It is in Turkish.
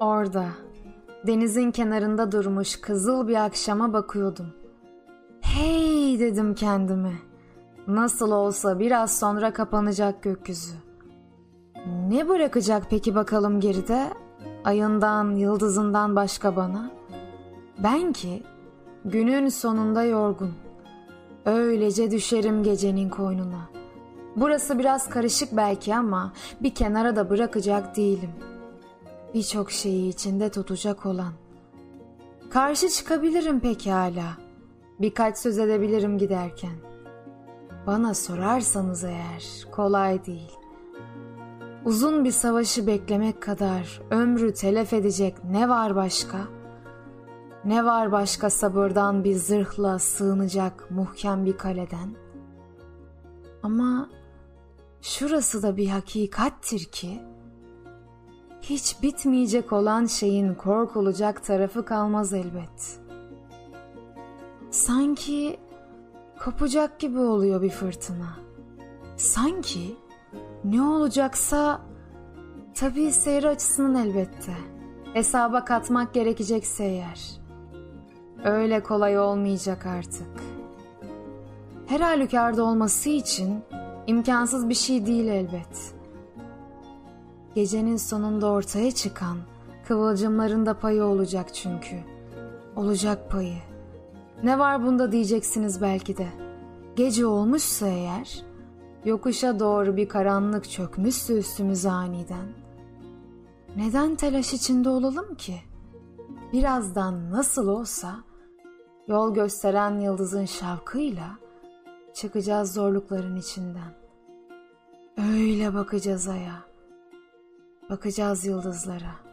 Orada, denizin kenarında durmuş kızıl bir akşama bakıyordum. Hey dedim kendime. Nasıl olsa biraz sonra kapanacak gökyüzü. Ne bırakacak peki bakalım geride? Ayından, yıldızından başka bana. Ben ki günün sonunda yorgun. Öylece düşerim gecenin koynuna. Burası biraz karışık belki ama bir kenara da bırakacak değilim. Birçok şeyi içinde tutacak olan. Karşı çıkabilirim pekala. Birkaç söz edebilirim giderken. Bana sorarsanız eğer kolay değil. Uzun bir savaşı beklemek kadar ömrü telef edecek ne var başka? Ne var başka sabırdan bir zırhla sığınacak muhkem bir kaleden? Ama şurası da bir hakikattir ki hiç bitmeyecek olan şeyin korkulacak tarafı kalmaz elbet. Sanki kopacak gibi oluyor bir fırtına. Sanki ne olacaksa tabii seyir açısının elbette. Hesaba katmak gerekecekse eğer. Öyle kolay olmayacak artık. Her halükarda olması için imkansız bir şey değil elbet. Gecenin sonunda ortaya çıkan kıvılcımların da payı olacak çünkü. Olacak payı. Ne var bunda diyeceksiniz belki de. Gece olmuşsa eğer, yokuşa doğru bir karanlık çökmüşse üstümüze aniden. Neden telaş içinde olalım ki? Birazdan nasıl olsa yol gösteren yıldızın şavkıyla çıkacağız zorlukların içinden. Öyle bakacağız aya. Bakacağız yıldızlara.